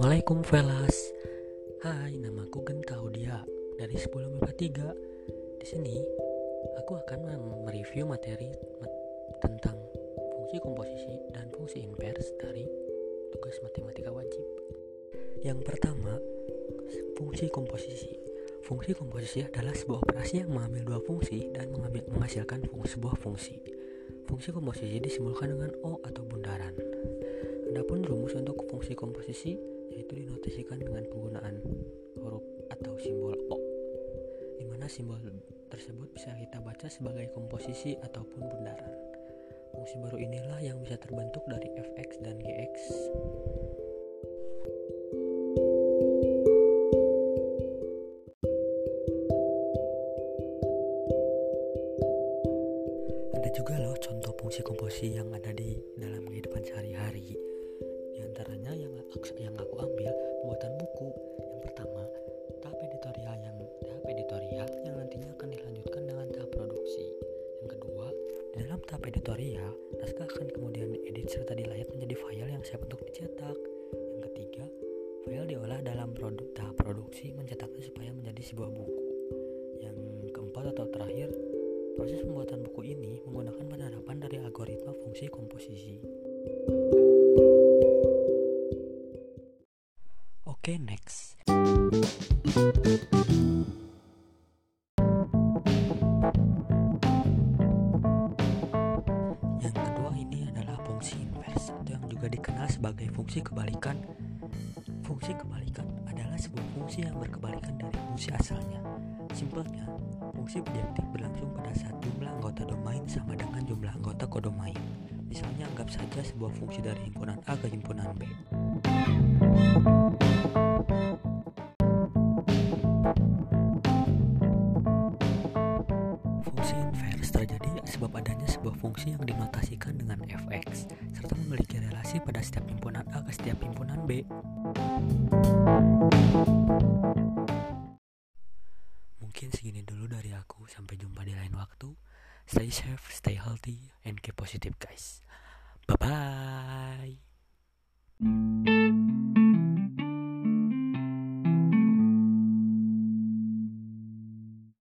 Assalamualaikum Velas Hai, namaku Genta Udia dari 10 MIPA 3 Di sini, aku akan mereview materi tentang fungsi komposisi dan fungsi invers dari tugas matematika wajib. Yang pertama, fungsi komposisi. Fungsi komposisi adalah sebuah operasi yang mengambil dua fungsi dan mengambil, menghasilkan fungsi, sebuah fungsi. Fungsi komposisi disimbolkan dengan O atau bundaran. Adapun rumus untuk fungsi komposisi yaitu dinotasikan dengan penggunaan huruf atau simbol O di mana simbol tersebut bisa kita baca sebagai komposisi ataupun bundaran. Fungsi baru inilah yang bisa terbentuk dari fx dan gx. Ada juga loh contoh fungsi komposisi yang ada di dalam kehidupan sehari-hari antaranya yang yang dalam tahap editorial naskah akan kemudian diedit serta dilayat menjadi file yang siap untuk dicetak yang ketiga file diolah dalam produk tahap produksi mencetaknya supaya menjadi sebuah buku yang keempat atau terakhir proses pembuatan buku ini menggunakan penerapan dari algoritma fungsi komposisi. Oke, okay, next. Juga dikenal sebagai fungsi kebalikan. Fungsi kebalikan adalah sebuah fungsi yang berkebalikan dari fungsi asalnya. Simpelnya, fungsi bijektif berlangsung pada saat jumlah anggota domain sama dengan jumlah anggota kodomain. Misalnya anggap saja sebuah fungsi dari himpunan A ke himpunan B. Fungsi terjadi sebab adanya sebuah fungsi yang dinotasikan dengan fx serta memiliki relasi pada setiap himpunan A ke setiap himpunan B. Mungkin segini dulu dari aku, sampai jumpa di lain waktu. Stay safe, stay healthy, and keep positive guys. Bye-bye.